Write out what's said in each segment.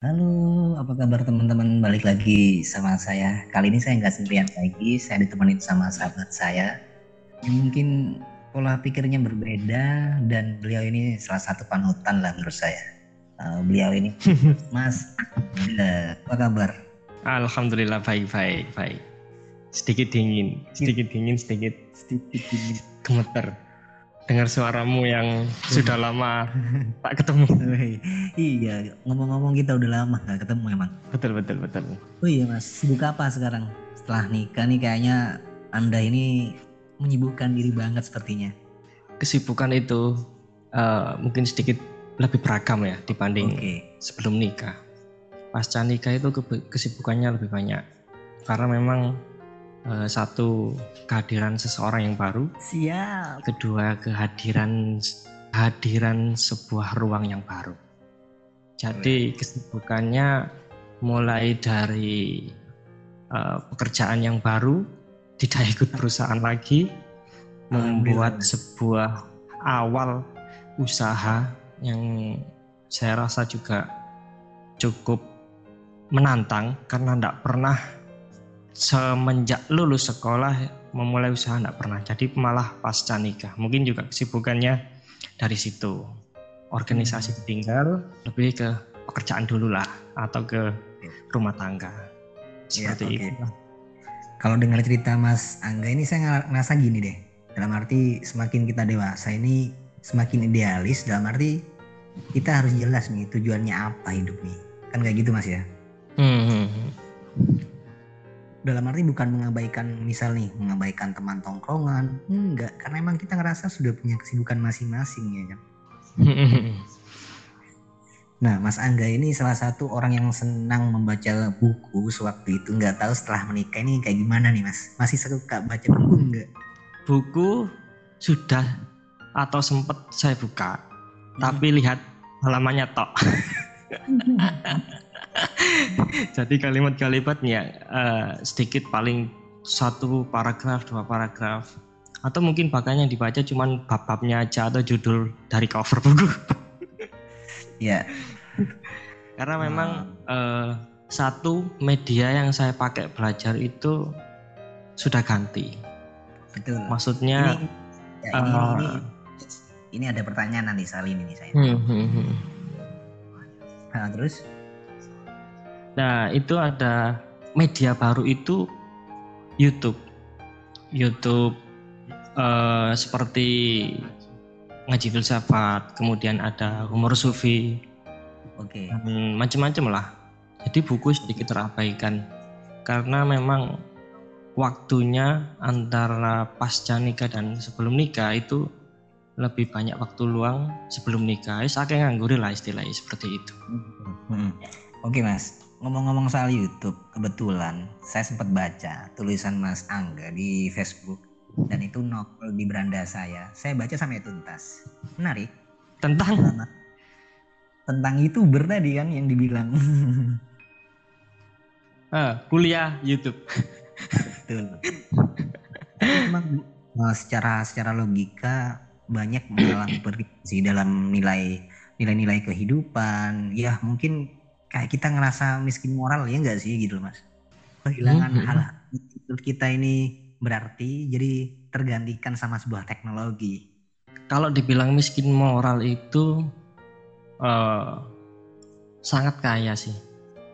Halo, apa kabar teman-teman? Balik lagi sama saya. Kali ini saya nggak sendirian lagi, saya ditemani sama sahabat saya. Yang mungkin pola pikirnya berbeda dan beliau ini salah satu panutan lah menurut saya. Uh, beliau ini, Mas, uh, apa kabar? Alhamdulillah baik-baik, baik. Sedikit dingin, sedikit dingin, sedikit sedikit dingin, gemeter dengar suaramu yang sudah lama tak ketemu. iya, ngomong-ngomong kita udah lama gak ketemu emang. Betul betul betul. Oh iya mas, sibuk apa sekarang? Setelah nikah nih kayaknya anda ini menyibukkan diri banget sepertinya. Kesibukan itu uh, mungkin sedikit lebih beragam ya dibanding okay. sebelum nikah. Pasca nikah itu kesibukannya lebih banyak karena memang satu kehadiran seseorang yang baru. Siap. Kedua kehadiran kehadiran sebuah ruang yang baru. Jadi kesibukannya mulai dari uh, pekerjaan yang baru, tidak ikut perusahaan lagi, membuat sebuah awal usaha yang saya rasa juga cukup menantang karena tidak pernah semenjak lulus sekolah memulai usaha tidak pernah. Jadi malah pasca nikah. Mungkin juga kesibukannya dari situ. Organisasi hmm. tinggal lebih ke pekerjaan dulu lah atau ke rumah tangga. Seperti ya, okay. itu kalau dengar cerita Mas Angga ini saya ngerasa gini deh. Dalam arti semakin kita dewasa ini semakin idealis dalam arti kita harus jelas nih tujuannya apa hidup nih. Kan kayak gitu Mas ya? Hmm. Dalam arti bukan mengabaikan misal nih mengabaikan teman tongkrongan. Enggak karena emang kita ngerasa sudah punya kesibukan masing-masing ya kan? Nah Mas Angga ini salah satu orang yang senang membaca buku sewaktu itu. Nggak tahu setelah menikah ini kayak gimana nih Mas? Masih suka baca buku enggak? Buku sudah atau sempat saya buka. Hmm. tapi lihat halamannya tok Jadi kalimat-kalimatnya uh, sedikit paling satu paragraf, dua paragraf. Atau mungkin bahkan yang dibaca cuma bab-babnya aja atau judul dari cover buku. Ya. Karena memang uh, satu media yang saya pakai belajar itu sudah ganti. Betul. Maksudnya ini, ya, ini, uh, ini, ini ada pertanyaan nanti soal ini saya. Hmm, hmm, hmm. Nah, terus? Nah, itu ada media baru itu YouTube. YouTube uh, seperti ngaji filsafat, kemudian ada humor sufi. Oke. Okay. Hmm, macam-macam lah. Jadi buku sedikit terabaikan karena memang waktunya antara pasca nikah dan sebelum nikah itu lebih banyak waktu luang sebelum nikah. Saya nganggur lah istilahnya seperti itu. Hmm. Oke okay, mas, ngomong-ngomong soal YouTube, kebetulan saya sempat baca tulisan Mas Angga di Facebook dan itu novel di beranda saya. Saya baca sampai tuntas. Menarik. Tentang tentang itu tadi kan yang dibilang. uh, kuliah YouTube. Betul. Memang uh, secara secara logika banyak mengalami sih dalam nilai nilai-nilai kehidupan. Ya mungkin kayak kita ngerasa miskin moral ya enggak sih gitu loh mas kehilangan hmm. hal kita ini berarti jadi tergantikan sama sebuah teknologi kalau dibilang miskin moral itu uh, sangat kaya sih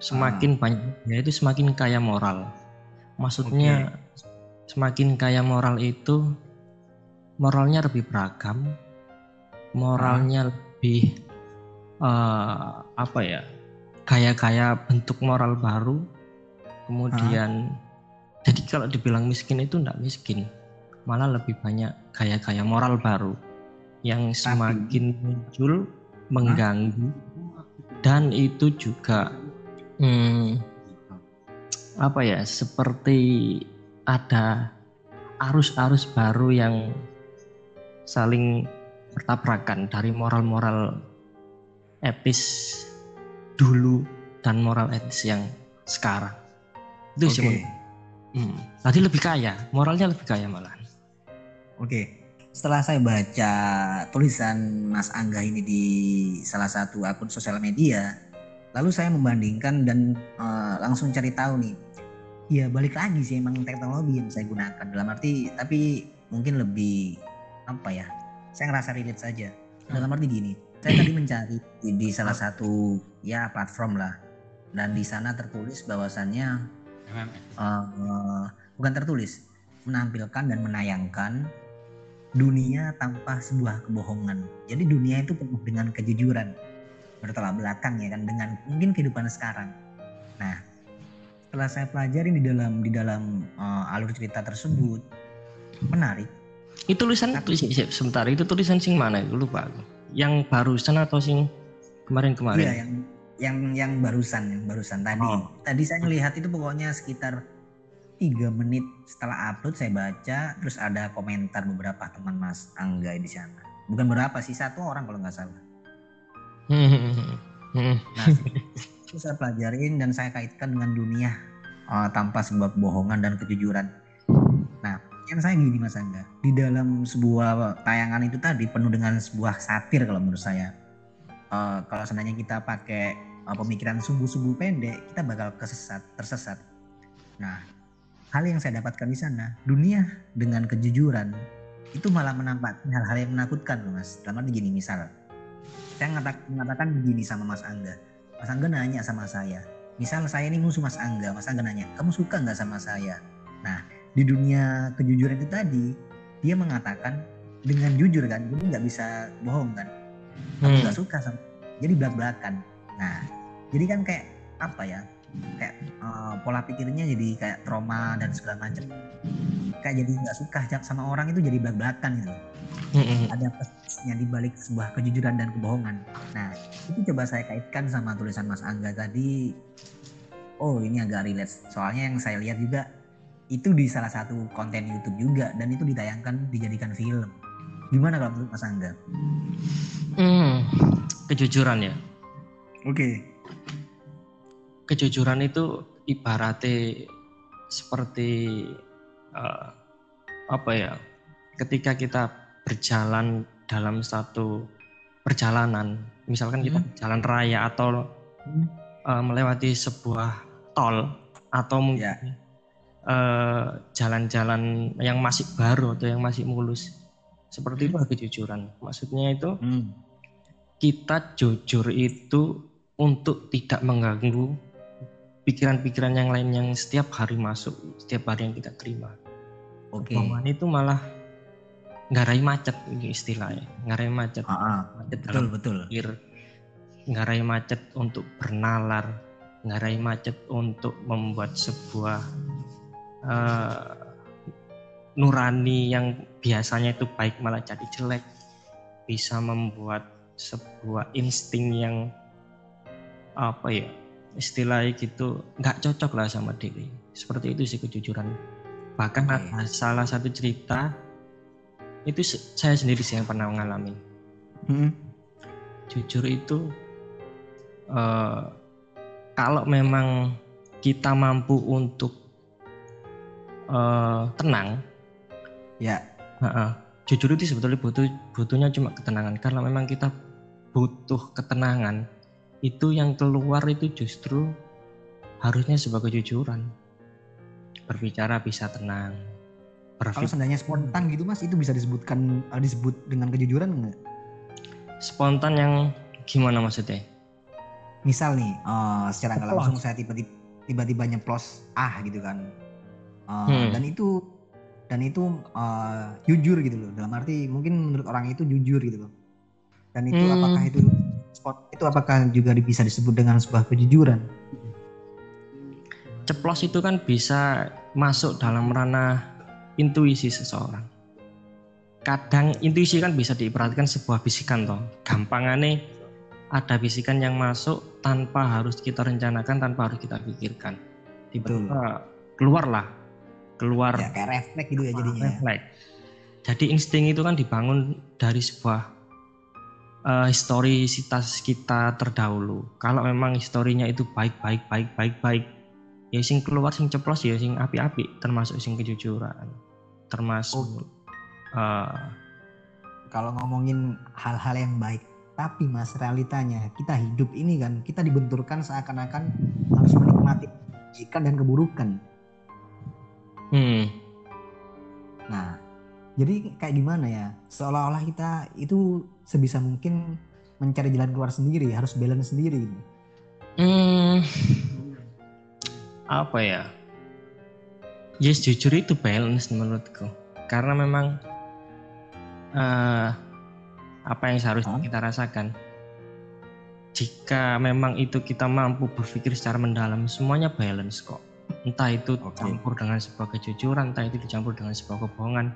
semakin ah. banyak ya itu semakin kaya moral maksudnya okay. semakin kaya moral itu moralnya lebih beragam moralnya ah. lebih uh, apa ya gaya-gaya bentuk moral baru kemudian ha? jadi kalau dibilang miskin itu enggak miskin malah lebih banyak gaya-gaya moral baru yang semakin Tapi, muncul mengganggu ha? dan itu juga hmm, apa ya seperti ada arus-arus baru yang saling bertabrakan dari moral-moral etis dulu dan moral etis yang sekarang. Itu okay. sih. Hmm. Tadi lebih kaya, moralnya lebih kaya malah. Oke. Okay. Setelah saya baca tulisan Mas Angga ini di salah satu akun sosial media, lalu saya membandingkan dan uh, langsung cari tahu nih ya balik lagi sih emang teknologi yang saya gunakan dalam arti tapi mungkin lebih apa ya saya ngerasa relate saja dalam arti gini saya tadi mencari di, di salah satu ya platform lah dan di sana tertulis bahwasannya uh, uh, bukan tertulis menampilkan dan menayangkan dunia tanpa sebuah kebohongan. Jadi dunia itu penuh dengan kejujuran bertolak belakang ya kan dengan mungkin kehidupan sekarang. Nah, setelah saya pelajari di dalam di dalam uh, alur cerita tersebut menarik. Itu tulisan Tapi, sebentar itu tulisan sing mana? Lupa aku. Yang barusan atau sing kemarin-kemarin? Iya, yang yang yang barusan yang barusan tadi. Oh. Tadi saya melihat itu pokoknya sekitar tiga menit setelah upload saya baca terus ada komentar beberapa teman Mas Angga di sana. Bukan berapa sih satu orang kalau nggak salah. nah, itu saya pelajarin dan saya kaitkan dengan dunia uh, tanpa sebab bohongan dan kejujuran. Nah, yang saya gini Mas Angga, di dalam sebuah tayangan itu tadi penuh dengan sebuah satir kalau menurut saya. Uh, kalau seandainya kita pakai uh, pemikiran sungguh-sungguh pendek, kita bakal kesesat, tersesat. Nah, hal yang saya dapatkan di sana, dunia dengan kejujuran itu malah menampakkan hal-hal yang menakutkan loh mas. Dalam arti gini misal, saya mengatakan begini sama Mas Angga. Mas Angga nanya sama saya, misal saya ini musuh Mas Angga, Mas Angga nanya, kamu suka nggak sama saya? Di dunia kejujuran itu tadi, dia mengatakan dengan jujur kan, jadi nggak bisa bohong kan. Aku nggak hmm. suka sama, jadi belak belakan. Nah, jadi kan kayak apa ya? kayak uh, pola pikirnya jadi kayak trauma dan segala macam kayak jadi nggak suka sama orang itu jadi belak belakan gitu mm-hmm. ada pesannya di balik sebuah kejujuran dan kebohongan nah itu coba saya kaitkan sama tulisan Mas Angga tadi oh ini agak relate soalnya yang saya lihat juga itu di salah satu konten YouTube juga dan itu ditayangkan dijadikan film gimana kalau menurut Mas Angga? Hmm, kejujuran ya. Oke. Okay kejujuran itu ibaratnya seperti uh, apa ya ketika kita berjalan dalam satu perjalanan misalkan kita hmm. jalan raya atau hmm. uh, melewati sebuah tol atau mungkin yeah. Uh, jalan-jalan yang masih baru atau yang masih mulus seperti itu kejujuran maksudnya itu hmm. kita jujur itu untuk tidak mengganggu pikiran-pikiran yang lain yang setiap hari masuk, setiap hari yang kita terima. Oke. Okay. itu malah ngarai macet ini istilahnya, ngarai macet. Ah, ah. macet betul betul. Pikir, ngarai macet untuk bernalar, ngarai macet untuk membuat sebuah uh, nurani yang biasanya itu baik malah jadi jelek, bisa membuat sebuah insting yang apa ya istilahnya gitu nggak cocok lah sama diri seperti itu sih kejujuran bahkan okay. ada salah satu cerita itu saya sendiri sih yang pernah mengalami hmm. jujur itu uh, kalau memang kita mampu untuk uh, tenang. Ya. Uh -uh, jujur itu sebetulnya butuh butuhnya cuma ketenangan. Karena memang kita butuh ketenangan itu yang keluar itu justru harusnya sebagai kejujuran berbicara bisa tenang. Kalau seandainya spontan gitu mas itu bisa disebutkan uh, disebut dengan kejujuran enggak spontan yang gimana maksudnya? Misal nih uh, secara nggak langsung saya tiba-tiba tiba-tiba nyeplos ah gitu kan uh, hmm. dan itu dan itu uh, jujur gitu loh dalam arti mungkin menurut orang itu jujur gitu loh dan itu hmm. apakah itu spot itu apakah juga bisa disebut dengan sebuah kejujuran? Ceplos itu kan bisa masuk dalam ranah intuisi seseorang. Kadang intuisi kan bisa diperhatikan sebuah bisikan toh. Gampangannya ada bisikan yang masuk tanpa harus kita rencanakan, tanpa harus kita pikirkan. Tiba-tiba keluarlah, keluar. Ya, kayak refleks gitu ya jadinya. Ya. Refleks. Jadi insting itu kan dibangun dari sebuah uh, historisitas kita terdahulu. Kalau memang historinya itu baik baik baik baik baik, ya sing keluar sing ceplos ya sing api-api, termasuk sing kejujuran, termasuk. Oh. Uh, kalau ngomongin hal-hal yang baik, Tapi mas realitanya kita hidup ini kan kita dibenturkan seakan-akan harus menikmati kebajikan dan keburukan. Hmm. Nah, jadi kayak gimana ya? Seolah-olah kita itu sebisa mungkin mencari jalan keluar sendiri, harus balance sendiri. Hmm. Apa ya? Yes, jujur itu balance menurutku. Karena memang uh, apa yang seharusnya kita rasakan. Jika memang itu kita mampu berpikir secara mendalam, semuanya balance kok. Entah itu okay. campur dengan sebuah kejujuran, entah itu dicampur dengan sebuah kebohongan.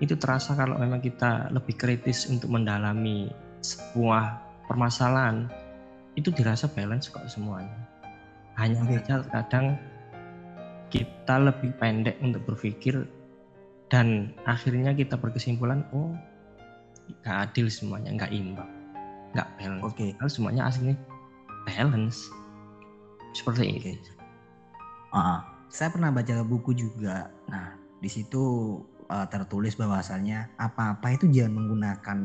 Itu terasa kalau memang kita lebih kritis untuk mendalami sebuah permasalahan, itu dirasa balance kok semuanya. Hanya okay. saja kadang kita lebih pendek untuk berpikir dan akhirnya kita berkesimpulan oh nggak adil semuanya nggak imbang nggak balance oke okay. Kalau semuanya aslinya balance seperti okay. ini uh, saya pernah baca buku juga. Nah di situ uh, tertulis bahwasannya apa-apa itu jangan menggunakan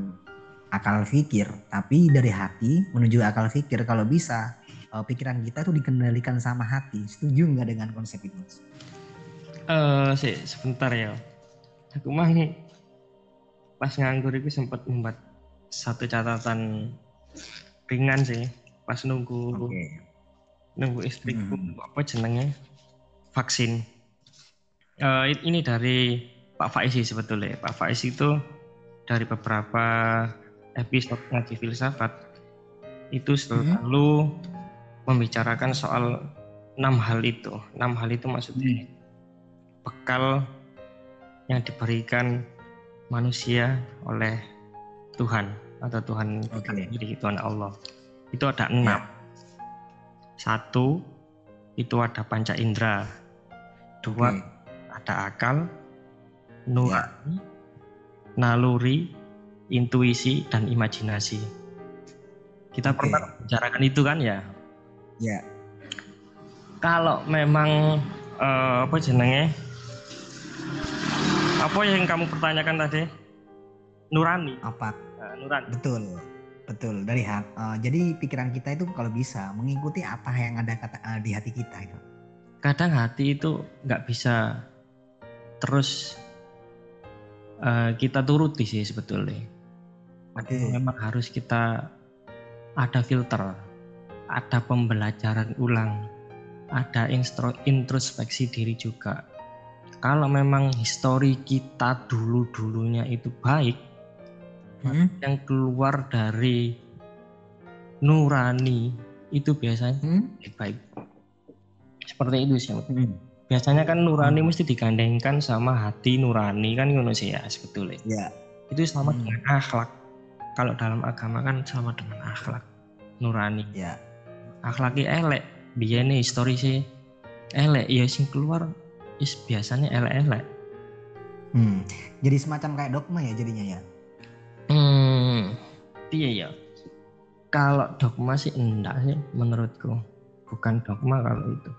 akal pikir tapi dari hati menuju akal pikir kalau bisa uh, pikiran kita tuh dikendalikan sama hati. Setuju nggak dengan konsep itu uh, sih sebentar ya. Aku mah pas nganggur itu sempat membuat satu catatan ringan sih pas nunggu okay. nunggu istriku. Hmm. apa jenengnya vaksin uh, ini dari Pak Faiz sebetulnya Pak Faiz itu dari beberapa episode ngaji filsafat itu selalu hmm. membicarakan soal enam hal itu enam hal itu maksudnya hmm. bekal yang diberikan manusia oleh Tuhan atau Tuhan okay. diri Tuhan Allah itu ada enam ya. satu itu ada panca indera dua okay. ada akal nurani ya. naluri intuisi dan imajinasi kita okay. pernah bicarakan itu kan ya ya kalau memang uh, apa jenenge apa yang kamu pertanyakan tadi? Nurani. Apa? Uh, nurani. Betul. Betul. Dari hati. Uh, jadi pikiran kita itu kalau bisa mengikuti apa yang ada kata uh, di hati kita itu. Kadang hati itu nggak bisa terus uh, kita turuti sih sebetulnya. Okay. Memang harus kita ada filter, ada pembelajaran ulang, ada introspeksi diri juga kalau memang histori kita dulu-dulunya itu baik, hmm? yang keluar dari nurani itu biasanya hmm? baik. Seperti itu sih. Hmm. Biasanya kan nurani hmm. mesti digandengkan sama hati nurani kan ngono sih ya sebetulnya. Ya. Itu sama hmm. dengan akhlak. Kalau dalam agama kan sama dengan akhlak nurani. Ya. Akhlaknya elek, biar nih histori sih elek ya sing keluar is biasanya elek-elek. Hmm. Jadi semacam kayak dogma ya jadinya ya. Hmm. Iya ya. Kalau dogma sih enggak sih menurutku. Bukan dogma kalau itu.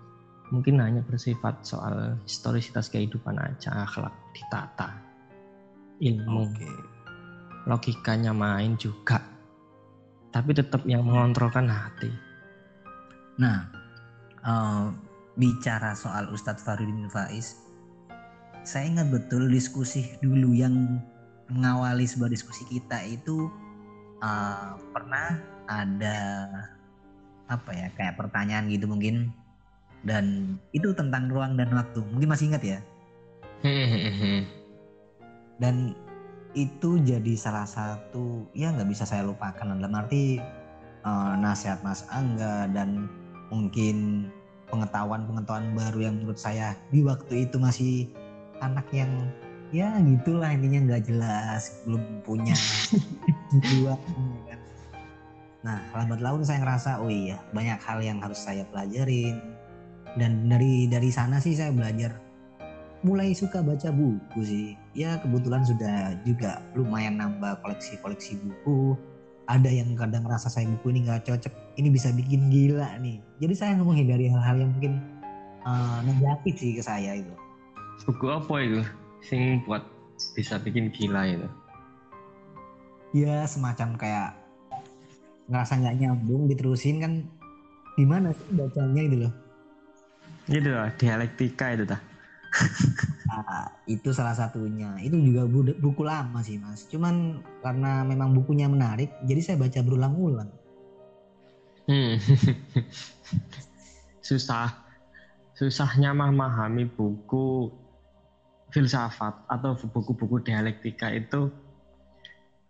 Mungkin hanya bersifat soal historisitas kehidupan aja, akhlak ditata. Ilmu. Okay. Logikanya main juga. Tapi tetap yang mengontrolkan hati. Nah, uh, bicara soal Ustadz Faridin Faiz, saya ingat betul diskusi dulu yang mengawali sebuah diskusi kita itu uh, pernah ada apa ya kayak pertanyaan gitu mungkin dan itu tentang ruang dan waktu. Mungkin masih ingat ya? Dan itu jadi salah satu ya nggak bisa saya lupakan. Dalam arti uh, nasihat Mas Angga dan mungkin pengetahuan-pengetahuan baru yang menurut saya di waktu itu masih anak yang ya gitulah intinya nggak jelas belum punya jiwa kan. nah lambat laun saya ngerasa oh iya banyak hal yang harus saya pelajarin dan dari dari sana sih saya belajar mulai suka baca buku sih. Ya kebetulan sudah juga lumayan nambah koleksi-koleksi buku. Ada yang kadang ngerasa saya buku ini nggak cocok ini bisa bikin gila nih. Jadi saya menghindari hal-hal yang mungkin uh, negatif sih ke saya itu. Buku apa itu sing buat bisa bikin gila itu? Ya semacam kayak ngerasa nggak nyambung diterusin kan gimana sih bacanya gitu loh gitu loh dialektika itu dah nah, itu salah satunya itu juga bu- buku lama sih mas cuman karena memang bukunya menarik jadi saya baca berulang-ulang hmm. susah susahnya memahami buku filsafat atau buku-buku dialektika itu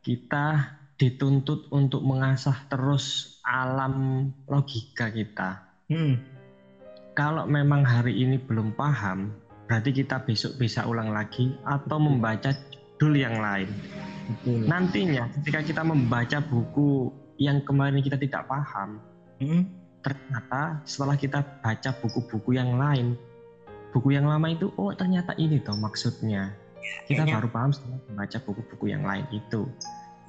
kita dituntut untuk mengasah terus alam logika kita. Hmm. Kalau memang hari ini belum paham, berarti kita besok bisa ulang lagi atau membaca judul yang lain. Betul. Nantinya ketika kita membaca buku yang kemarin kita tidak paham, hmm. ternyata setelah kita baca buku-buku yang lain, buku yang lama itu oh ternyata ini toh maksudnya. Kita Kayaknya... baru paham setelah membaca buku-buku yang lain itu.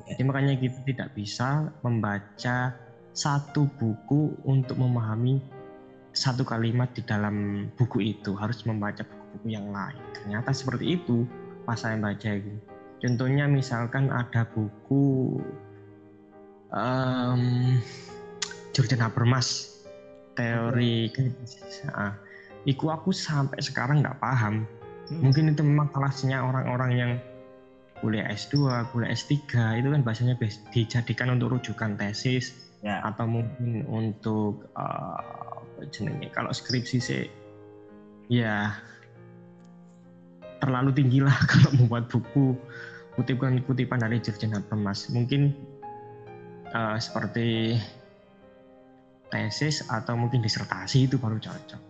Jadi makanya kita tidak bisa membaca satu buku untuk memahami satu kalimat di dalam buku itu harus membaca buku-buku yang lain. Ternyata seperti itu pas saya baca itu. Contohnya misalkan ada buku um, Jordan Habermas teori nah, Iku aku sampai sekarang nggak paham. Hmm. Mungkin itu memang kelasnya orang-orang yang kuliah S2, kuliah S3 itu kan bahasanya dijadikan untuk rujukan tesis ya. atau mungkin untuk uh, jenenge. Kalau skripsi sih ya terlalu tinggi lah kalau membuat buku. Kutipan-kutipan dari Jurgen Habermas mungkin uh, seperti tesis atau mungkin disertasi itu baru cocok.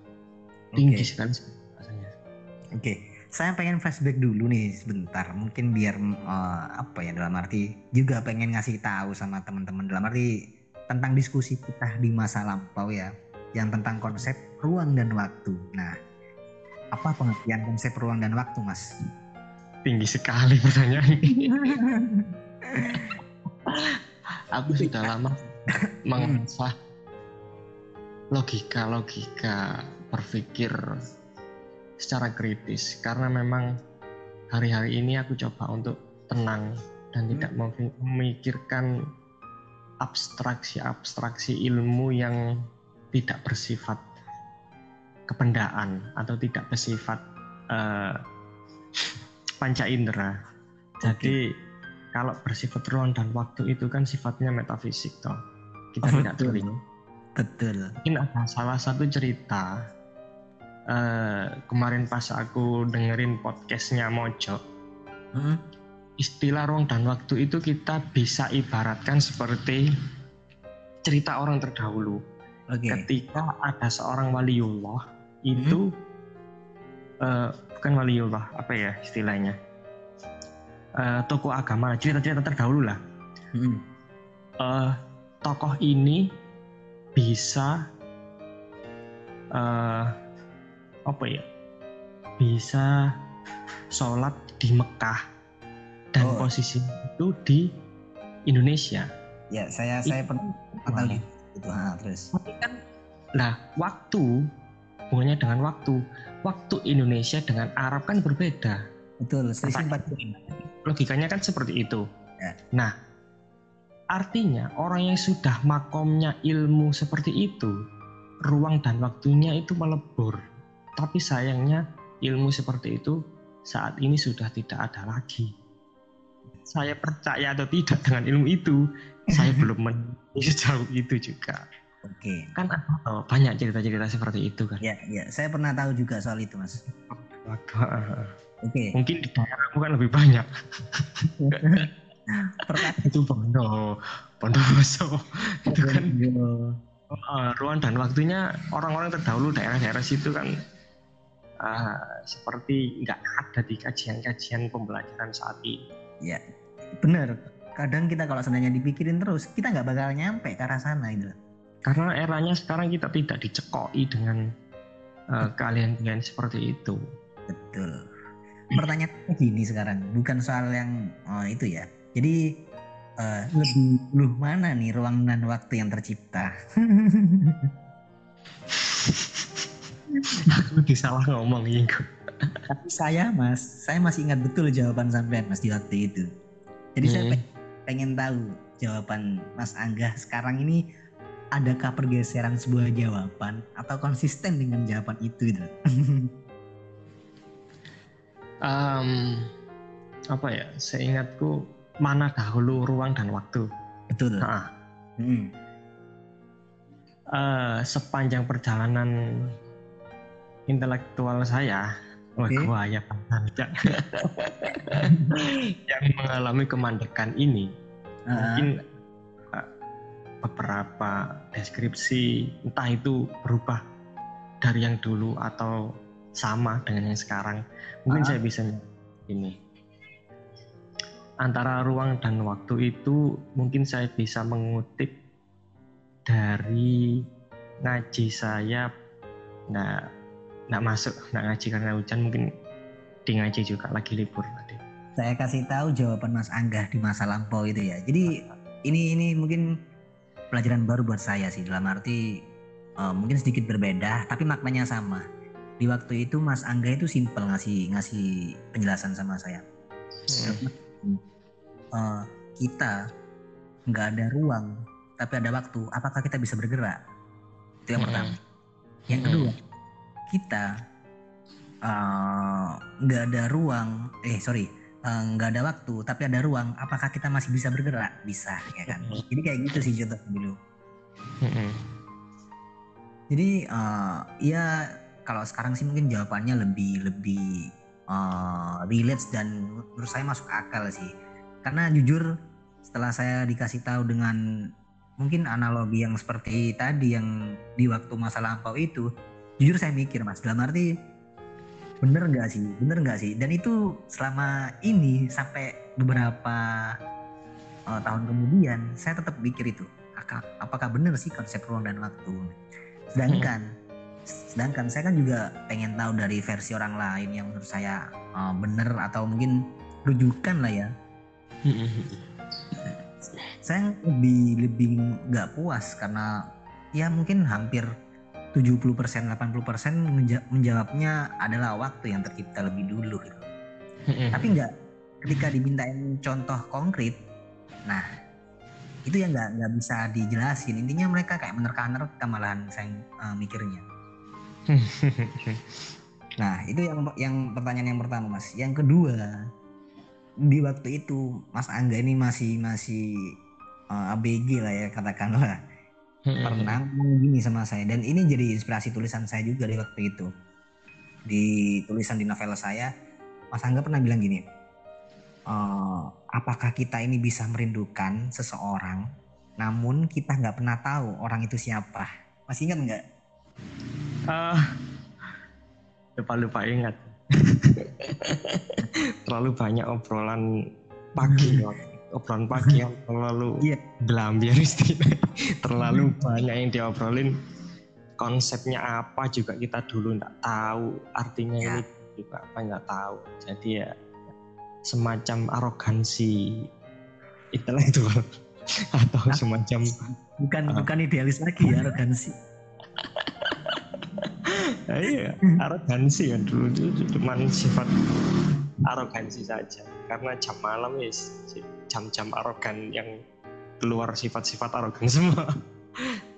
Tinggi okay. sekali bahasanya. Oke. Okay saya pengen flashback dulu nih sebentar. Mungkin biar uh, apa ya dalam arti juga pengen ngasih tahu sama teman-teman. Dalam arti tentang diskusi kita di masa lampau ya yang tentang konsep ruang dan waktu. Nah apa pengertian konsep ruang dan waktu mas? Tinggi sekali pertanyaan aku sudah lama mengasah logika-logika berpikir secara kritis karena memang hari-hari ini aku coba untuk tenang dan hmm. tidak memikirkan abstraksi-abstraksi ilmu yang tidak bersifat kependaan atau tidak bersifat uh, panca indera. Jadi kalau bersifat ruang dan waktu itu kan sifatnya metafisik toh. Kita oh, tidak terlihat. Betul. Mungkin ada salah satu cerita uh, kemarin pas aku dengerin podcastnya Mojo, hmm? istilah ruang dan waktu itu kita bisa ibaratkan seperti cerita orang terdahulu. Okay. Ketika ada seorang waliullah itu hmm? uh, bukan waliullah apa ya istilahnya uh, tokoh agama cerita-cerita terdahulu lah. Hmm. Uh, tokoh ini bisa uh, apa ya bisa sholat di Mekah dan oh. posisi itu di Indonesia. Ya, saya saya pernah tahu gitu. itu. Ah, terus. Kan, nah waktu hubungannya dengan waktu, waktu Indonesia dengan Arab kan berbeda. Betul. Logikanya kan seperti itu. Ya. Nah, artinya orang yang sudah makomnya ilmu seperti itu, ruang dan waktunya itu melebur tapi sayangnya ilmu seperti itu saat ini sudah tidak ada lagi. Saya percaya atau tidak dengan ilmu itu, saya belum sejauh itu juga. Oke. Kan oh, banyak cerita-cerita seperti itu kan. Ya, ya, saya pernah tahu juga soal itu, Mas. Oke. Mungkin di daerahmu kan lebih banyak. itu Bondo, Bondowoso. Itu kan uh, ruang dan waktunya orang-orang terdahulu daerah-daerah situ kan uh, seperti nggak ada di kajian-kajian pembelajaran saat ini. Ya, benar. Kadang kita kalau sebenarnya dipikirin terus, kita nggak bakal nyampe ke arah sana itu. Karena eranya sekarang kita tidak dicekoi dengan uh, kalian-kalian seperti itu. Betul. Pertanyaannya gini sekarang, bukan soal yang oh, itu ya. Jadi uh, lebih lu mana nih ruang dan waktu yang tercipta? aku disalah ngomong Inggo. Tapi saya mas, saya masih ingat betul jawaban sampean mas di waktu itu. Jadi hmm. saya pengen tahu jawaban Mas Angga sekarang ini adakah pergeseran sebuah jawaban atau konsisten dengan jawaban itu gitu? um, apa ya? Seingatku mana dahulu ruang dan waktu. Betul. Nah, hmm. uh, sepanjang perjalanan intelektual saya, okay. wah ya yang mengalami kemandekan ini, uh. mungkin beberapa deskripsi entah itu berubah dari yang dulu atau sama dengan yang sekarang mungkin uh saya bisa ini antara ruang dan waktu itu mungkin saya bisa mengutip dari ngaji saya nggak nggak masuk nggak ngaji karena hujan mungkin di ngaji juga lagi libur tadi saya kasih tahu jawaban Mas Angga di masa lampau itu ya. Jadi ini ini mungkin pelajaran baru buat saya sih. Dalam arti uh, mungkin sedikit berbeda tapi maknanya sama. Di waktu itu Mas Angga itu simpel ngasih ngasih penjelasan sama saya. Hmm. uh, kita nggak ada ruang tapi ada waktu. Apakah kita bisa bergerak? Itu yang hmm. pertama. Yang hmm. Kita eh, nggak uh, ada ruang eh sorry Eh, nggak uh, ada waktu tapi ada ruang apakah kita masih bisa bergerak? Bisa ya kan? Jadi kayak gitu sih contoh dulu. Mm -hmm. jadi uh, ya kalau sekarang sih mungkin jawabannya lebih lebih uh, relate dan menurut saya masuk akal sih. Karena jujur setelah saya dikasih tahu dengan mungkin analogi yang seperti tadi yang di waktu masa lampau itu jujur saya mikir mas. Dalam arti bener nggak sih? Bener nggak sih? Dan itu selama ini sampai beberapa uh, tahun kemudian saya tetap pikir itu. Apakah bener sih konsep ruang dan waktu? Sedangkan hmm. sedangkan saya kan juga pengen tahu dari versi orang lain yang menurut saya uh, bener atau mungkin rujukan lah ya. Saya lebih lebih nggak puas karena ya mungkin hampir 70% 80% menjawabnya adalah waktu yang tercipta lebih dulu gitu. Tapi enggak ketika dimintain contoh konkret, nah itu yang nggak nggak bisa dijelasin. Intinya mereka kayak menerka-nerka malahan saya uh, mikirnya. nah itu yang yang pertanyaan yang pertama mas. Yang kedua di waktu itu Mas Angga ini masih masih uh, eh, ABG lah ya katakanlah hmm. pernah ngomong gini sama saya dan ini jadi inspirasi tulisan saya juga di waktu itu di tulisan di novel saya Mas Angga pernah bilang gini e, apakah kita ini bisa merindukan seseorang namun kita nggak pernah tahu orang itu siapa masih ingat nggak? Uh, lupa lupa ingat terlalu banyak obrolan pagi obrolan pagi yang terlalu yeah. belambiar terlalu banyak yang diobrolin. Konsepnya apa juga kita dulu nggak tahu. Artinya yeah. ini juga apa nggak tahu. Jadi ya semacam arogansi. Intelektual atau nah, semacam bukan uh, bukan idealis lagi ya arogansi. Nah, iya arogansi ya dulu itu cuma sifat arogansi saja karena jam malam ya jam-jam arogan yang keluar sifat-sifat arogan semua.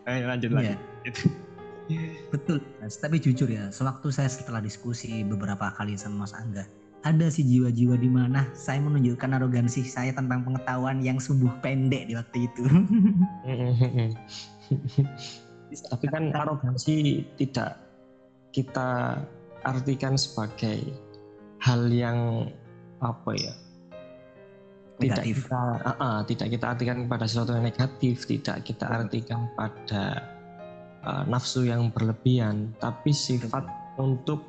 Ayo lanjut lagi. Iya. Betul, mas. Tapi jujur ya, sewaktu saya setelah diskusi beberapa kali sama Mas Angga, ada sih jiwa-jiwa di mana saya menunjukkan arogansi saya tentang pengetahuan yang sungguh pendek di waktu itu. Tapi kan arogansi tidak kita artikan sebagai hal yang apa ya? Tidak kita uh, uh, tidak kita artikan pada sesuatu yang negatif tidak kita artikan pada uh, nafsu yang berlebihan tapi sifat untuk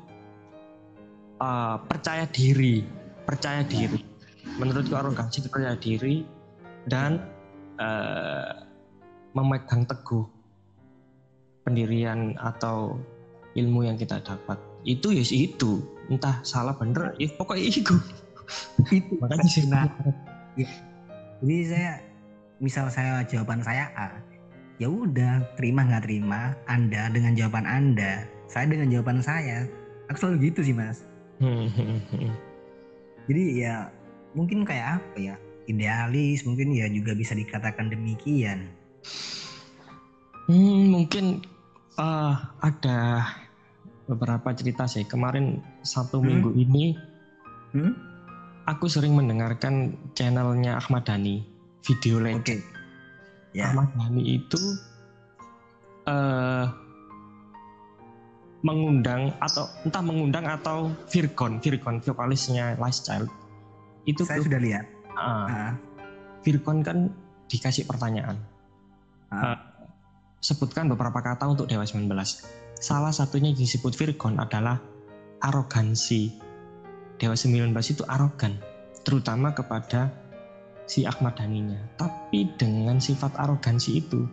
uh, percaya diri percaya diri. Menurutku arogansi percaya diri dan uh, memegang teguh pendirian atau ilmu yang kita dapat itu ya itu entah salah bener ya pokoknya itu itu makanya sih Ya. Jadi saya misal saya jawaban saya A, ya udah terima nggak terima Anda dengan jawaban Anda, saya dengan jawaban saya. Aku selalu gitu sih mas. Jadi ya mungkin kayak apa ya idealis mungkin ya juga bisa dikatakan demikian. Hmm, mungkin uh, ada beberapa cerita sih. Kemarin satu hmm? minggu ini hmm? aku sering mendengarkan channelnya Ahmad Dhani, video legend. Okay. Yeah. Ahmad Dhani itu uh, mengundang atau entah mengundang atau Virgon, Virgon vokalisnya Last Child itu saya sudah lihat. Uh, uh. Virgon kan dikasih pertanyaan. Uh. Uh, sebutkan beberapa kata untuk Dewa 19. Salah satunya yang disebut Virgon adalah arogansi. Dewa 19 itu arogan, terutama kepada si Ahmad Dhaninya. Tapi dengan sifat arogansi itu,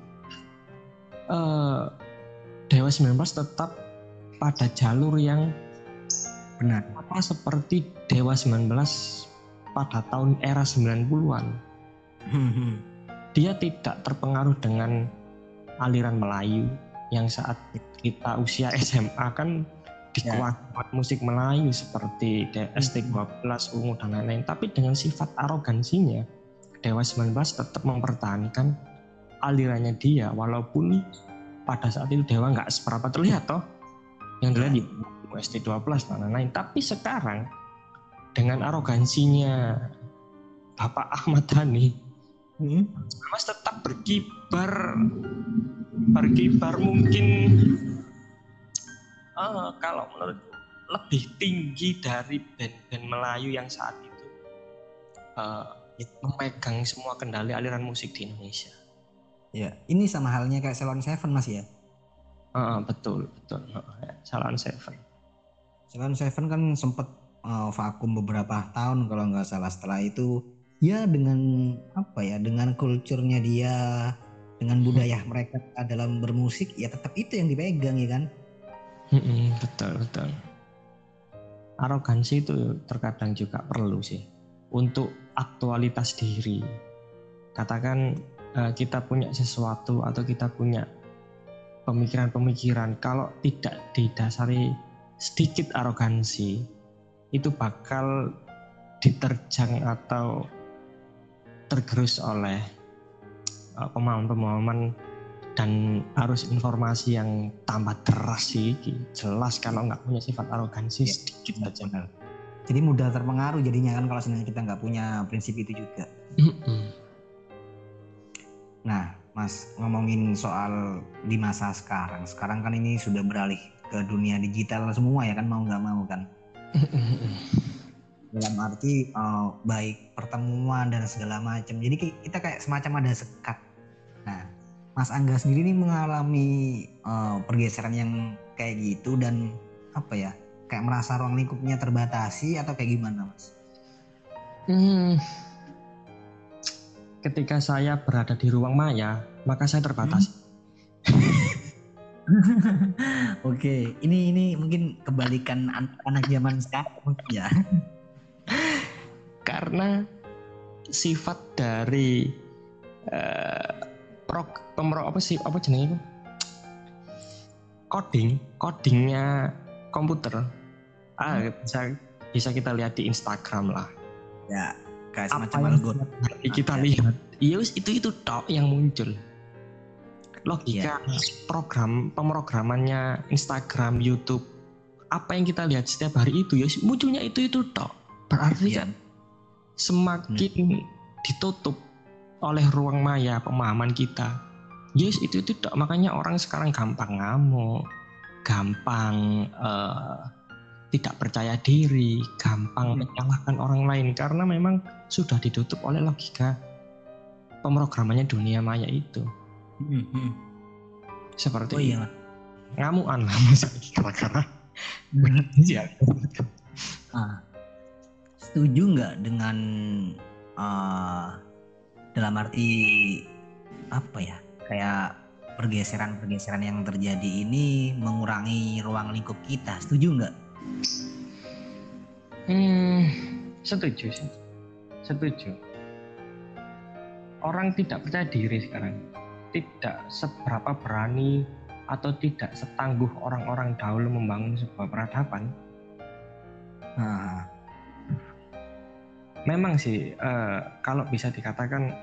uh, Dewa 19 tetap pada jalur yang benar. Apa seperti Dewa 19 pada tahun era 90-an. Hmm. Dia tidak terpengaruh dengan aliran Melayu yang saat kita usia SMA kan dikuat ya. musik Melayu seperti ST12, Ungu dan lain-lain. Tapi dengan sifat arogansinya, Dewa 19 tetap mempertahankan alirannya dia walaupun pada saat itu Dewa nggak seberapa terlihat toh yang dilihat di ST12 dan lain-lain. Tapi sekarang dengan arogansinya Bapak Ahmad Dhani, hmm? Mas tetap berkibar, berkibar mungkin uh, kalau menurut lebih tinggi dari band-band Melayu yang saat itu uh, memegang semua kendali aliran musik di Indonesia. Ya, ini sama halnya kayak Salon Seven mas ya? Uh, betul, betul. Uh, Salon Seven. Salon Seven kan sempat uh, vakum beberapa tahun kalau nggak salah setelah itu ya dengan apa ya dengan kulturnya dia dengan budaya mereka dalam bermusik ya tetap itu yang dipegang ya kan? Betul betul. Arogansi itu terkadang juga perlu sih untuk aktualitas diri. Katakan uh, kita punya sesuatu atau kita punya pemikiran-pemikiran kalau tidak didasari sedikit arogansi itu bakal diterjang atau tergerus oleh uh, pemahaman-pemahaman dan arus informasi yang tambah deras sih jelas kalau nggak punya sifat arogansi ya, sedikit aja. benar. jadi mudah terpengaruh jadinya kan kalau sebenarnya kita nggak punya prinsip itu juga. Nah mas ngomongin soal di masa sekarang. Sekarang kan ini sudah beralih ke dunia digital semua ya kan mau nggak mau kan dalam arti uh, baik pertemuan dan segala macam jadi kita kayak semacam ada sekat nah Mas Angga sendiri ini mengalami uh, pergeseran yang kayak gitu dan apa ya kayak merasa ruang lingkupnya terbatasi atau kayak gimana Mas? Hmm, ketika saya berada di ruang maya maka saya terbatasi. Hmm. Oke, ini ini mungkin kebalikan anak-anak zaman sekarang ya. Karena sifat dari uh, prog pemro apa sih apa jenis itu? Coding, codingnya komputer. Ah, hmm. bisa bisa kita lihat di Instagram lah. Ya, kayak semacam algoritma. Kita lihat, iya itu itu tok yang muncul logika yeah. program pemrogramannya Instagram, YouTube, apa yang kita lihat setiap hari itu ya munculnya itu itu tok. Berarti yeah. kan semakin hmm. ditutup oleh ruang maya pemahaman kita. Yes itu itu tok. Makanya orang sekarang gampang ngamuk, gampang uh, tidak percaya diri, gampang hmm. menyalahkan orang lain karena memang sudah ditutup oleh logika pemrogramannya dunia maya itu. Hmm, hmm. Seperti oh, iya. ngamuan lah kira-kira. Iya. ah, setuju nggak dengan uh, dalam arti apa ya kayak pergeseran-pergeseran yang terjadi ini mengurangi ruang lingkup kita setuju nggak? Hmm, setuju sih, setuju. Orang tidak percaya diri sekarang tidak seberapa berani atau tidak setangguh orang-orang dahulu membangun sebuah peradaban. Nah. Memang sih uh, kalau bisa dikatakan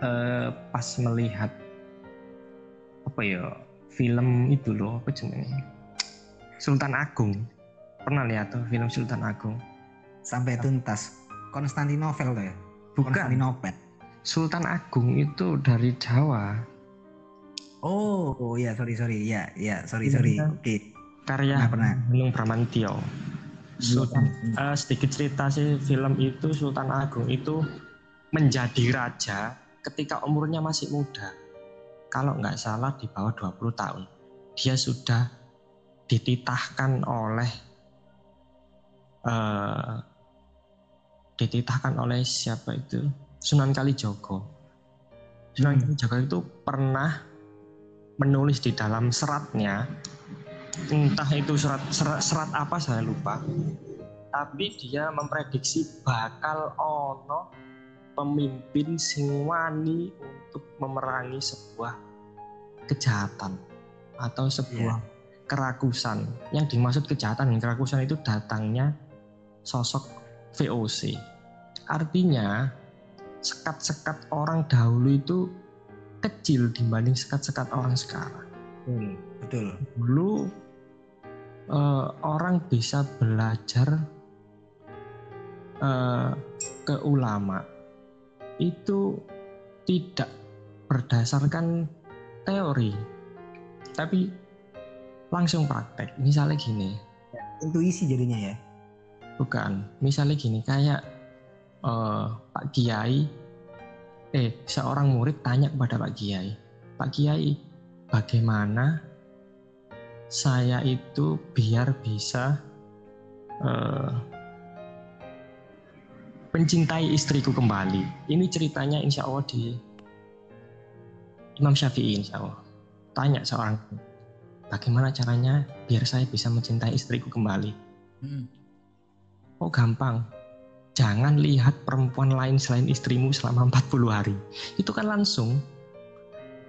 uh, pas melihat apa ya film itu loh apa jenenge? Sultan Agung. Pernah lihat tuh film Sultan Agung? Sampai tuntas. Konstantinopel tuh ya? Bukan. Konstantinopel. Sultan Agung itu dari Jawa. Oh oh ya sorry sorry. Ya ya sorry sorry. Iya. oke. Okay. karya pernah, Gunung Bramantio Sultan uh, sedikit cerita sih film itu Sultan Agung itu menjadi raja ketika umurnya masih muda. Kalau nggak salah di bawah 20 tahun. Dia sudah dititahkan oleh uh, dititahkan oleh siapa itu? Sunan Kalijogo. Sunan hmm. Kalijogo itu pernah menulis di dalam seratnya entah itu serat, serat serat apa saya lupa. Tapi dia memprediksi bakal ono pemimpin sing wani untuk memerangi sebuah kejahatan atau sebuah yeah. kerakusan. Yang dimaksud kejahatan dan kerakusan itu datangnya sosok VOC artinya sekat-sekat orang dahulu itu kecil dibanding sekat-sekat orang sekarang. Hmm, betul. Dulu uh, orang bisa belajar uh, ke ulama. Itu tidak berdasarkan teori tapi langsung praktek. Misalnya gini. Intuisi jadinya ya. Bukan. Misalnya gini kayak uh, Pak Kiai eh seorang murid tanya kepada Pak Kiai Pak Kiai bagaimana saya itu biar bisa uh, mencintai istriku kembali. Ini ceritanya insya Allah di Imam Syafi'i insya Allah. Tanya seorang, bagaimana caranya biar saya bisa mencintai istriku kembali? Hmm. Oh gampang, jangan lihat perempuan lain selain istrimu selama 40 hari. Itu kan langsung.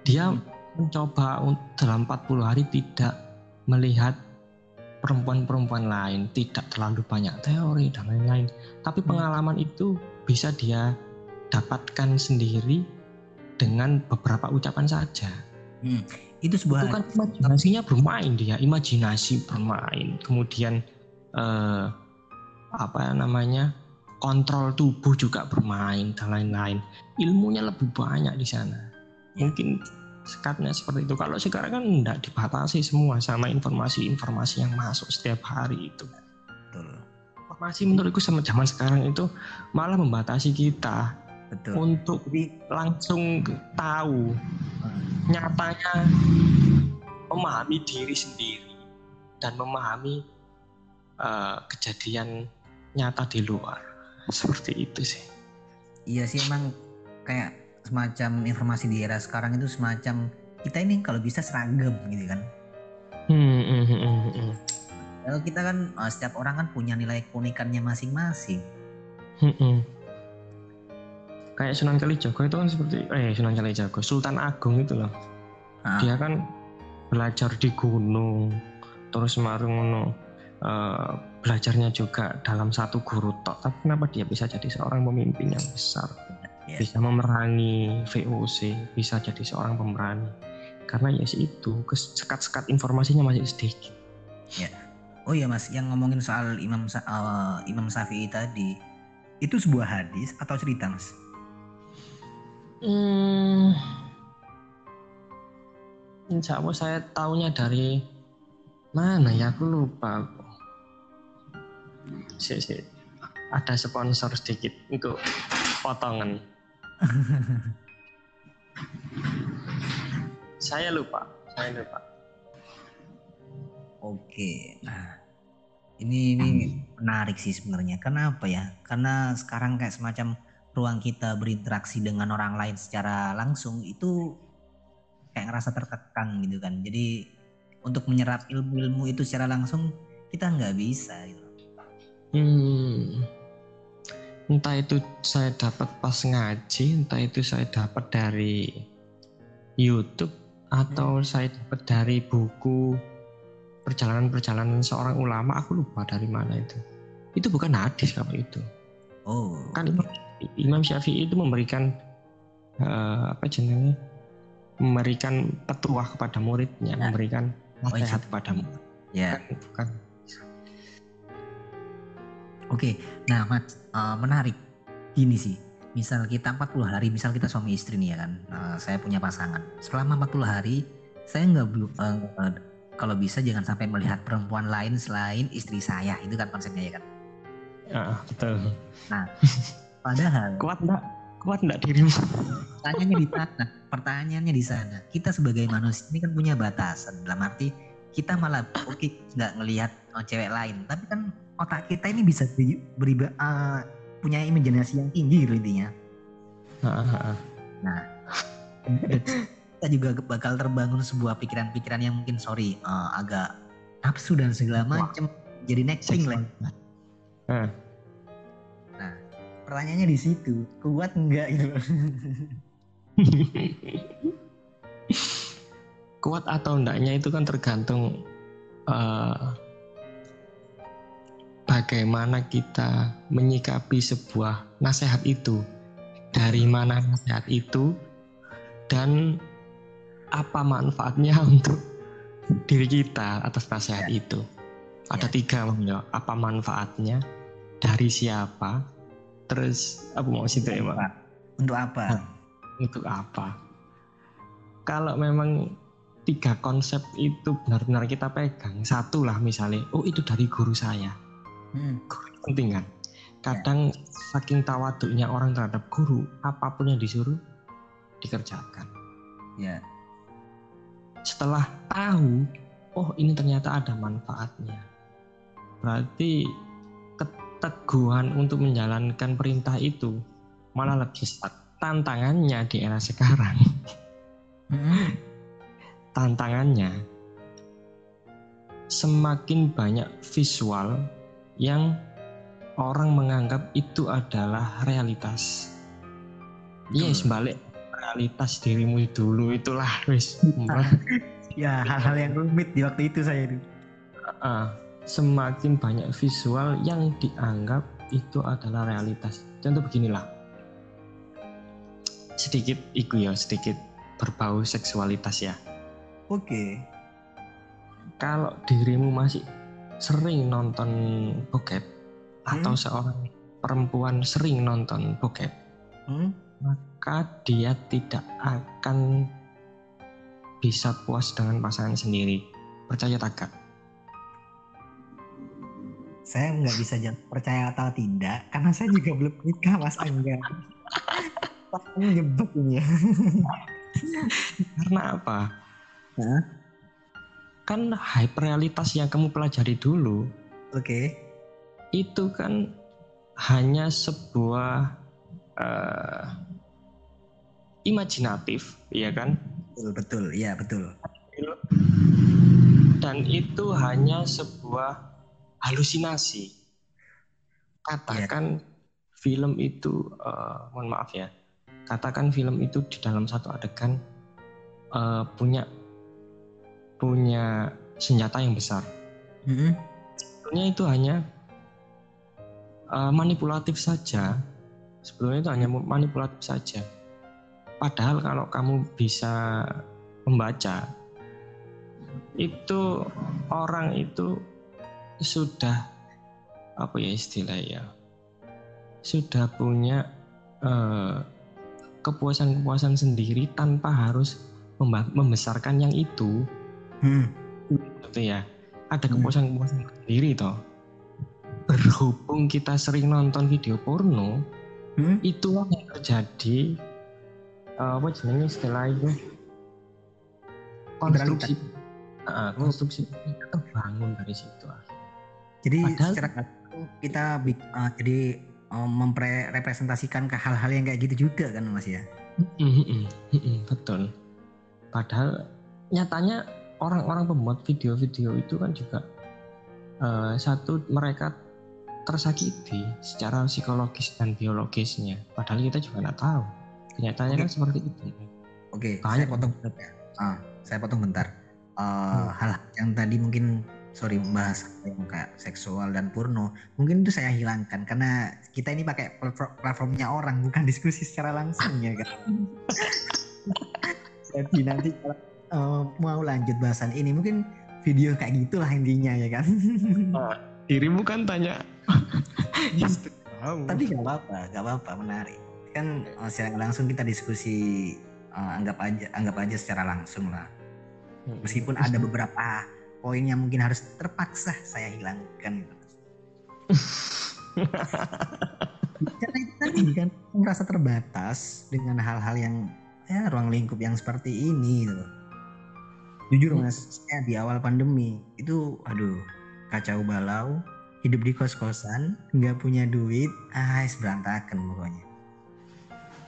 Dia hmm. mencoba dalam 40 hari tidak melihat perempuan-perempuan lain, tidak terlalu banyak teori dan lain-lain. Tapi hmm. pengalaman itu bisa dia dapatkan sendiri dengan beberapa ucapan saja. Hmm. Itu sebuah Bukan imajinasinya bermain dia, imajinasi bermain. Kemudian eh, apa namanya? kontrol tubuh juga bermain dan lain-lain. Ilmunya lebih banyak di sana. Ya. Mungkin sekatnya seperti itu. Kalau sekarang kan tidak dibatasi semua sama informasi-informasi yang masuk setiap hari itu. Betul. Informasi menurutku sama zaman sekarang itu malah membatasi kita Betul. untuk langsung tahu hmm. nyatanya memahami diri sendiri dan memahami uh, kejadian nyata di luar seperti itu sih. Iya sih emang kayak semacam informasi di era sekarang itu semacam kita ini kalau bisa seragam gitu kan. Hmm, hmm, hmm. Kalau kita kan oh, setiap orang kan punya nilai keunikannya masing-masing. Hmm, hmm. Kayak Sunan Kalijaga itu kan seperti eh Sunan Kalijaga, Sultan Agung itu loh. Ah. Dia kan belajar di gunung, terus marungono uh, belajarnya juga dalam satu guru tok. Tapi kenapa dia bisa jadi seorang pemimpin yang besar? Yeah. bisa memerangi VOC, bisa jadi seorang pemberani. Karena ya sih itu, sekat-sekat informasinya masih sedikit. Ya. Oh iya Mas, yang ngomongin soal Imam uh, Imam Syafi'i tadi, itu sebuah hadis atau cerita Mas? Hmm, insya Allah saya tahunya dari mana ya aku lupa. Si, si. Ada sponsor sedikit untuk potongan. Saya lupa, saya lupa. Oke, nah ini ini menarik sih sebenarnya. Kenapa ya? Karena sekarang kayak semacam ruang kita berinteraksi dengan orang lain secara langsung itu kayak ngerasa tertekan gitu kan. Jadi untuk menyerap ilmu-ilmu itu secara langsung kita nggak bisa gitu. Hmm entah itu saya dapat pas ngaji, entah itu saya dapat dari YouTube atau hmm. saya dapat dari buku perjalanan-perjalanan seorang ulama, aku lupa dari mana itu. Itu bukan hadis kalau itu. Oh. Kan Imam, Imam Syafi'i itu memberikan uh, apa jenenge? Memberikan petuah kepada muridnya, ya. memberikan Oh, iya. nasihat kepada murid. Ya. Bukan, bukan Oke, nah Mas, uh, menarik. Gini sih, misal kita 40 hari, misal kita suami istri nih ya kan, uh, saya punya pasangan. Selama 40 hari, saya nggak belum, uh, uh, kalau bisa jangan sampai melihat perempuan lain selain istri saya, itu kan konsepnya ya kan. Ya, betul. Nah, padahal kuat enggak? Kuat enggak dirimu? Pertanyaannya di sana, pertanyaannya di sana. Kita sebagai manusia ini kan punya batasan, dalam arti kita malah oke okay, nggak ngelihat oh, cewek lain, tapi kan otak kita ini bisa beriba, uh, punya imajinasi yang tinggi gitu intinya. nah, kita juga bakal terbangun sebuah pikiran-pikiran yang mungkin sorry uh, agak nafsu dan segala macam jadi next thing lah. Nah, pertanyaannya di situ kuat enggak gitu kuat atau enggaknya itu kan tergantung uh, bagaimana kita menyikapi sebuah nasihat itu, dari mana nasihat itu, dan apa manfaatnya untuk diri kita atas nasihat ya. itu. Ada ya. tiga ya, apa manfaatnya, dari siapa, terus apa mau situ ya pak? Untuk apa? untuk apa? Kalau memang tiga konsep itu benar-benar kita pegang, satu lah misalnya, oh itu dari guru saya. Hmm. penting kan? Kadang ya. saking tawaduknya orang terhadap guru apa pun yang disuruh dikerjakan. Ya. Setelah tahu oh ini ternyata ada manfaatnya. Berarti keteguhan untuk menjalankan perintah itu malah lebih tantangannya di era sekarang. Hmm. Tantangannya semakin banyak visual yang orang menganggap itu adalah realitas. Yes, balik realitas dirimu dulu itulah wis. ya hal-hal yang rumit di waktu itu saya itu. Uh, semakin banyak visual yang dianggap itu adalah realitas. Contoh beginilah. Sedikit iku ya, sedikit berbau seksualitas ya. Oke. Okay. Kalau dirimu masih sering nonton bokep hmm? atau seorang perempuan sering nonton bokep, hmm? maka dia tidak akan bisa puas dengan pasangan sendiri. Percaya tak kak? Saya nggak bisa percaya atau tidak, karena saya juga belum nikah mas Angga. Pasti nyebut ini ya. karena apa? Hah? kan hyperrealitas yang kamu pelajari dulu oke okay. itu kan hanya sebuah uh, imajinatif ya kan betul betul iya betul dan itu hanya sebuah halusinasi katakan yeah. film itu uh, mohon maaf ya katakan film itu di dalam satu adegan uh, punya punya senjata yang besar. Mm-hmm. Sebetulnya itu hanya uh, manipulatif saja. Sebetulnya itu hanya manipulatif saja. Padahal kalau kamu bisa membaca, itu orang itu sudah apa ya istilahnya, sudah punya uh, kepuasan-kepuasan sendiri tanpa harus membesarkan yang itu hmm. gitu ya. Ada hmm. kepuasan-kepuasan sendiri toh. Berhubung kita sering nonton video porno hmm? itu yang terjadi uh, apa jenisnya itu? Konstruksi. Uh, konstruksi kita terbangun dari situ jadi Padahal, secara kita uh, jadi um, memrepresentasikan ke hal-hal yang kayak gitu juga kan mas ya? Betul. Padahal nyatanya orang-orang pembuat video-video itu kan juga uh, satu mereka tersakiti secara psikologis dan biologisnya. Padahal kita juga nggak tahu. Kenyataannya okay. kan seperti itu. Oke okay, saya potong bentar ya. Ah, saya potong bentar. Uh, hmm. hal yang tadi mungkin sorry membahas yang kayak seksual dan porno mungkin itu saya hilangkan karena kita ini pakai platformnya orang bukan diskusi secara langsung ya kan? Jadi nanti kalau uh, mau lanjut bahasan ini mungkin video kayak gitulah intinya ya kan? Oh, dirimu kan tanya. Tapi gak apa-apa gak apa-apa menarik. Kan uh, secara langsung kita diskusi uh, anggap aja anggap aja secara langsung lah. Hmm. meskipun ada beberapa poin yang mungkin harus terpaksa saya hilangkan. Karena itu tadi kan merasa terbatas dengan hal-hal yang ya ruang lingkup yang seperti ini gitu jujur hmm. mas saya di awal pandemi itu aduh kacau balau hidup di kos-kosan nggak punya duit ah berantakan pokoknya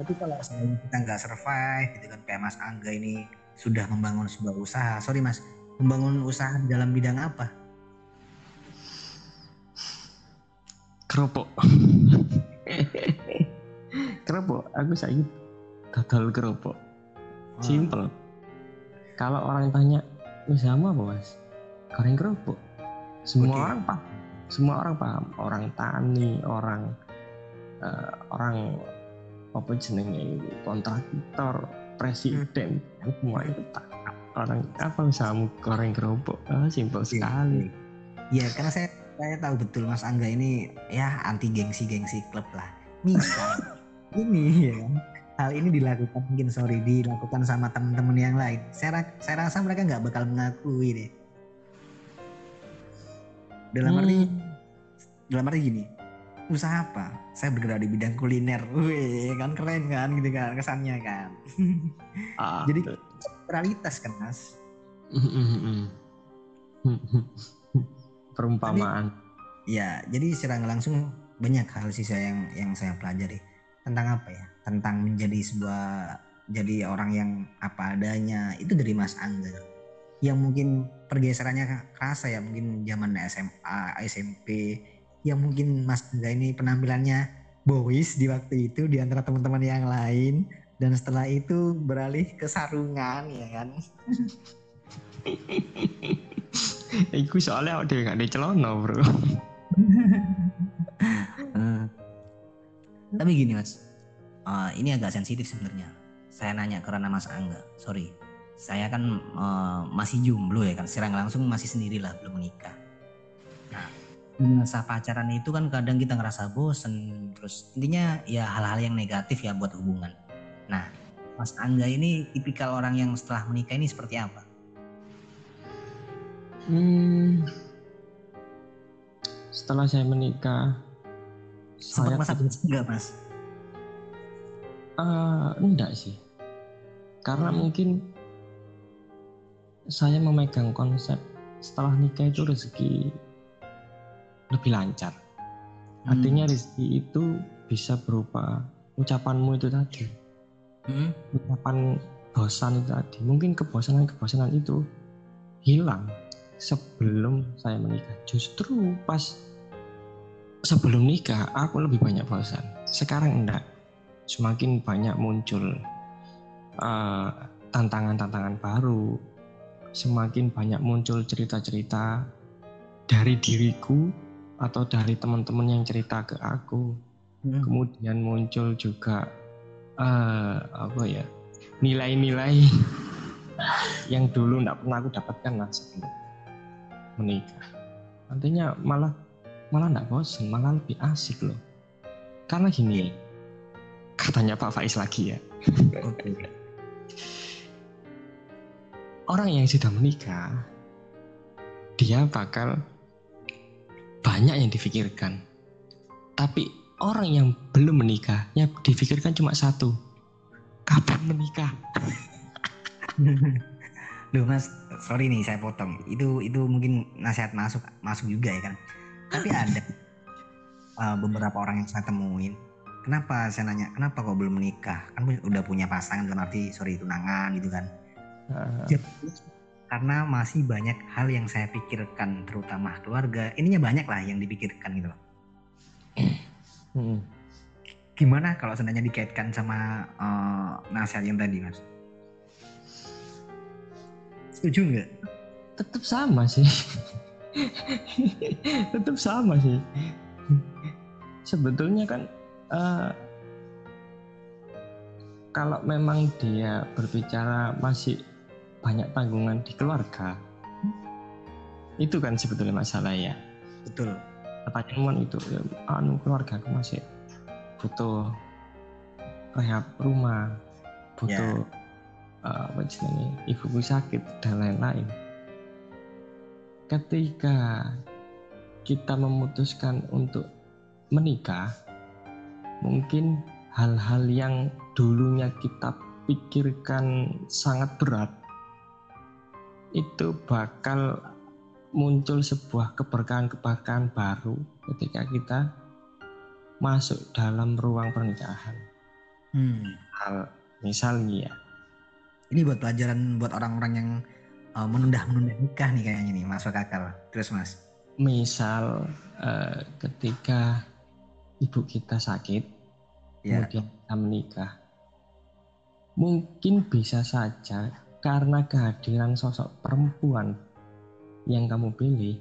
tapi kalau kita nggak survive gitu kan kayak Mas Angga ini sudah membangun sebuah usaha sorry Mas membangun usaha dalam bidang apa? Keropok. keropok, aku sayang total keropok. Simple. Kalau orang tanya, sama apa mas? Goreng keropok. Semua okay. orang paham. Semua orang paham. Orang tani, orang uh, orang apa jenenge kontraktor, presiden, hmm. semua itu tak orang apa usahamu goreng kerupuk oh, simpel iya. sekali ya karena saya saya tahu betul Mas Angga ini ya anti gengsi gengsi klub lah misal ini ya hal ini dilakukan mungkin sorry dilakukan sama teman-teman yang lain. Saya saya rasa mereka nggak bakal mengakui deh. Dalam hmm. arti dalam arti gini usaha apa? Saya bergerak di bidang kuliner. Wih kan keren kan gitu kan kesannya kan. Ah, jadi realitas kan mas? Perumpamaan. Jadi, ya jadi secara langsung banyak hal sih saya yang yang saya pelajari tentang apa ya? Tentang menjadi sebuah jadi orang yang apa adanya itu dari Mas Angga. Yang mungkin pergeserannya kerasa ya mungkin zaman SMA SMP yang mungkin Mas Angga ini penampilannya boys di waktu itu di antara teman-teman yang lain. Dan setelah itu beralih ke sarungan ya kan? Iku soalnya udah gak ada celana bro tapi gini mas. Uh, ini agak sensitif sebenarnya. Saya nanya karena mas Angga sorry. Saya kan uh, masih jomblo ya kan? Serang langsung masih sendirilah belum menikah. Nah masa pacaran itu kan kadang kita ngerasa bosen. Terus intinya ya hal-hal yang negatif ya buat hubungan. Nah, Mas Angga ini tipikal orang yang setelah menikah ini seperti apa? Hmm, setelah saya menikah, sempat saya masa enggak mas? Uh, enggak sih, karena mungkin saya memegang konsep setelah nikah itu rezeki lebih lancar. Hmm. Artinya rezeki itu bisa berupa ucapanmu itu tadi hmm. ucapan bosan itu tadi mungkin kebosanan-kebosanan itu hilang sebelum saya menikah justru pas sebelum nikah aku lebih banyak bosan sekarang enggak semakin banyak muncul uh, tantangan-tantangan baru semakin banyak muncul cerita-cerita dari diriku atau dari teman-teman yang cerita ke aku hmm. kemudian muncul juga uh, apa ya nilai-nilai yang dulu tidak pernah aku dapatkan lah sebelum menikah. Nantinya malah malah tidak bosan, malah lebih asik loh. Karena gini, katanya Pak Faiz lagi ya. Orang yang sudah menikah, dia bakal banyak yang difikirkan. Tapi orang yang belum menikah yang difikirkan cuma satu kapan menikah Duh mas, sorry nih saya potong. Itu itu mungkin nasihat masuk masuk juga ya kan. Tapi ada uh, beberapa orang yang saya temuin. Kenapa saya nanya, kenapa kok belum menikah? Kan udah punya pasangan dalam arti sorry tunangan gitu kan. Uh. karena masih banyak hal yang saya pikirkan, terutama keluarga. Ininya banyak lah yang dipikirkan gitu loh. Hmm. Gimana kalau seandainya dikaitkan sama uh, nasihat yang tadi, Mas? Setuju nggak? Tetap sama sih. tetap sama sih. Sebetulnya kan uh, kalau memang dia berbicara masih banyak tanggungan di keluarga itu kan sebetulnya masalah ya. Betul. Pertanyaan itu? Ya, anu keluarga aku masih butuh rehab rumah butuh yeah. uh, apa ibuku sakit dan lain-lain ketika kita memutuskan untuk menikah mungkin hal-hal yang dulunya kita pikirkan sangat berat itu bakal muncul sebuah keberkahan-keberkahan baru ketika kita masuk dalam ruang pernikahan. Hmm. Hal misalnya ya. Ini buat pelajaran buat orang-orang yang uh, menunda-menunda nikah nih kayaknya nih masuk akal. Terus mas. Misal uh, ketika ibu kita sakit, ya. kemudian kita menikah, mungkin bisa saja karena kehadiran sosok perempuan yang kamu pilih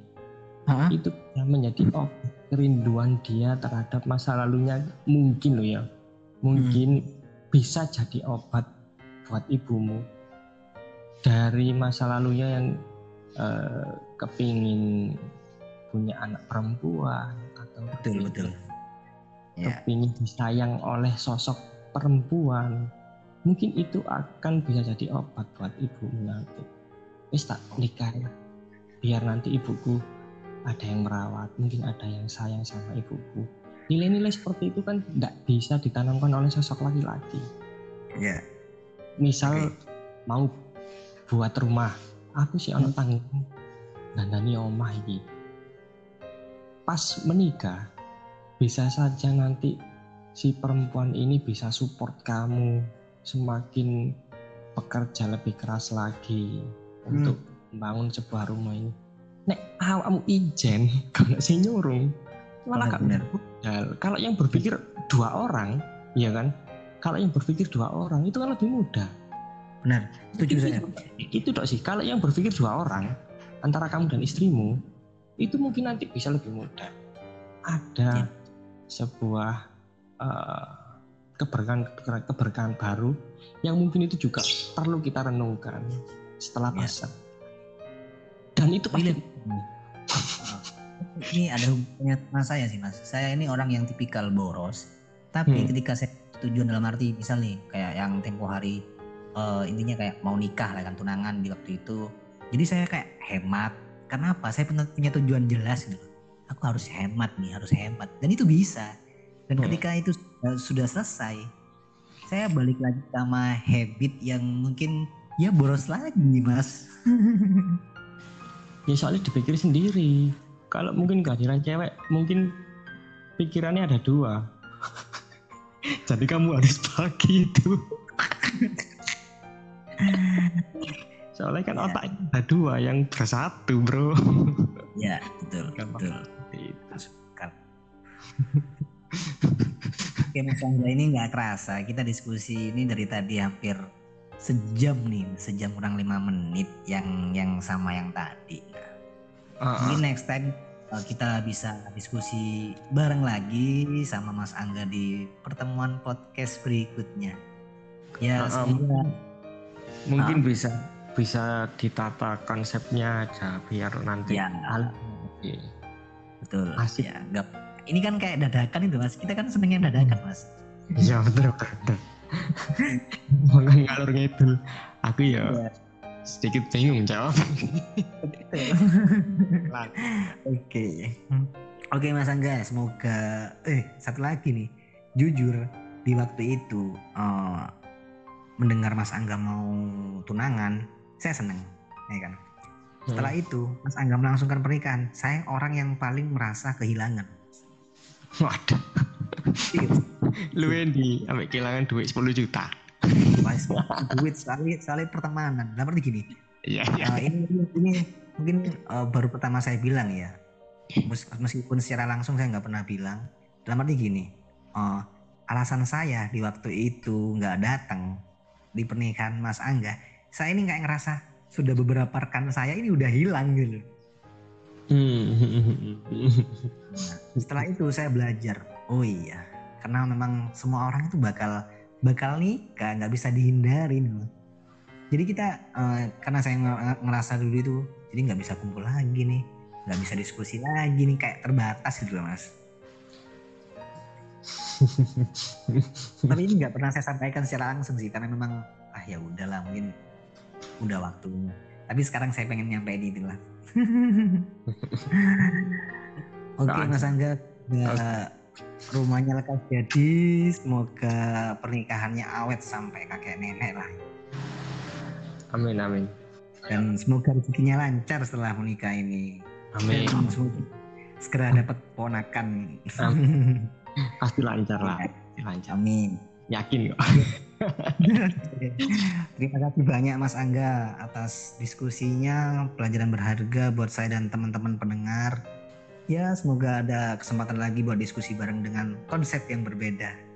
Hah? itu menjadi oh kerinduan dia terhadap masa lalunya mungkin loh ya mungkin hmm. bisa jadi obat buat ibumu dari masa lalunya yang uh, kepingin punya anak perempuan atau betul betul ya. kepingin disayang oleh sosok perempuan mungkin itu akan bisa jadi obat buat ibu nanti wis tak nikah ya biar nanti ibuku ada yang merawat mungkin ada yang sayang sama ibuku nilai-nilai seperti itu kan tidak bisa ditanamkan oleh sosok laki-laki ya yeah. misal okay. mau buat rumah aku sih anak tanggung dandani omah ini pas menikah bisa saja nanti si perempuan ini bisa support kamu semakin bekerja lebih keras lagi hmm. untuk membangun sebuah rumah ini. Nek awakmu ijen kalau saya nyurung malah gak benar. Kalau yang berpikir dua orang, ya kan? Kalau yang berpikir dua orang itu kan lebih mudah. Benar, setuju itu, saya. Itu dok sih. Kalau yang berpikir dua orang antara kamu dan istrimu itu mungkin nanti bisa lebih mudah. Ada ya. sebuah uh, keberkahan keberkahan baru yang mungkin itu juga perlu kita renungkan setelah. Ya. Dan itu pasti ini ada hubungannya sama saya sih mas. Saya ini orang yang tipikal boros, tapi hmm. ketika saya tujuan dalam arti misal nih kayak yang tempo hari uh, intinya kayak mau nikah lah kan tunangan di waktu itu. Jadi saya kayak hemat. Kenapa? Saya punya, punya tujuan jelas gitu. Aku harus hemat nih, harus hemat. Dan itu bisa. Dan hmm. ketika itu sudah selesai saya balik lagi sama habit yang mungkin ya boros lagi mas ya soalnya dipikir sendiri kalau mungkin kehadiran cewek mungkin pikirannya ada dua jadi kamu harus bagi itu soalnya kan ya. otaknya ada dua yang bersatu bro ya betul betul itu Oke Mas Angga ini nggak kerasa kita diskusi ini dari tadi hampir sejam nih, sejam kurang lima menit yang yang sama yang tadi. Uh -huh. Mungkin next time uh, kita bisa diskusi bareng lagi sama Mas Angga di pertemuan podcast berikutnya. Ya uh, semoga mungkin uh, bisa bisa ditata konsepnya aja biar nanti ya, betul. Asik. Ya nggak ini kan kayak dadakan itu mas. Kita kan senengnya dadakan mas. Iya betul betul Makan ngalur ngidul. Aku ya yeah. sedikit bingung jawab. Oke. Oke mas Angga semoga eh satu lagi nih. Jujur di waktu itu uh, mendengar Mas Angga mau tunangan saya seneng ya kan setelah hmm. itu Mas Angga melangsungkan pernikahan saya orang yang paling merasa kehilangan Waduh. Lu di sampai kehilangan duit 10 juta. Duit sekali sekali pertemanan. Dalam arti gini. Iya, iya. Uh, ini, ini mungkin uh, baru pertama saya bilang ya. Meskipun secara langsung saya nggak pernah bilang. Dalam arti gini. Uh, alasan saya di waktu itu nggak datang di pernikahan Mas Angga, saya ini nggak ngerasa sudah beberapa rekan saya ini udah hilang gitu. Nah, setelah itu saya belajar, oh iya, karena memang semua orang itu bakal bakal nikah, nggak bisa dihindarin. Jadi kita eh, karena saya nge- ngerasa dulu itu, jadi nggak bisa kumpul lagi nih, nggak bisa diskusi lagi nih, kayak terbatas gitu loh mas. Tapi ini nggak pernah saya sampaikan secara langsung sih, karena memang ah ya udahlah mungkin udah waktunya. Tapi sekarang saya pengen nyampein itu lah. Oke Doakan. Mas Angga, rumahnya lekas jadi, semoga pernikahannya awet sampai kakek nenek lah. Amin amin. Dan semoga rezekinya lancar setelah menikah ini. Amin. Dan semoga segera dapat ponakan. Pasti lancar lah. Pasti lancar. Amin. Yakin kok. Terima kasih banyak Mas Angga atas diskusinya, pelajaran berharga buat saya dan teman-teman pendengar. Ya, semoga ada kesempatan lagi buat diskusi bareng dengan konsep yang berbeda.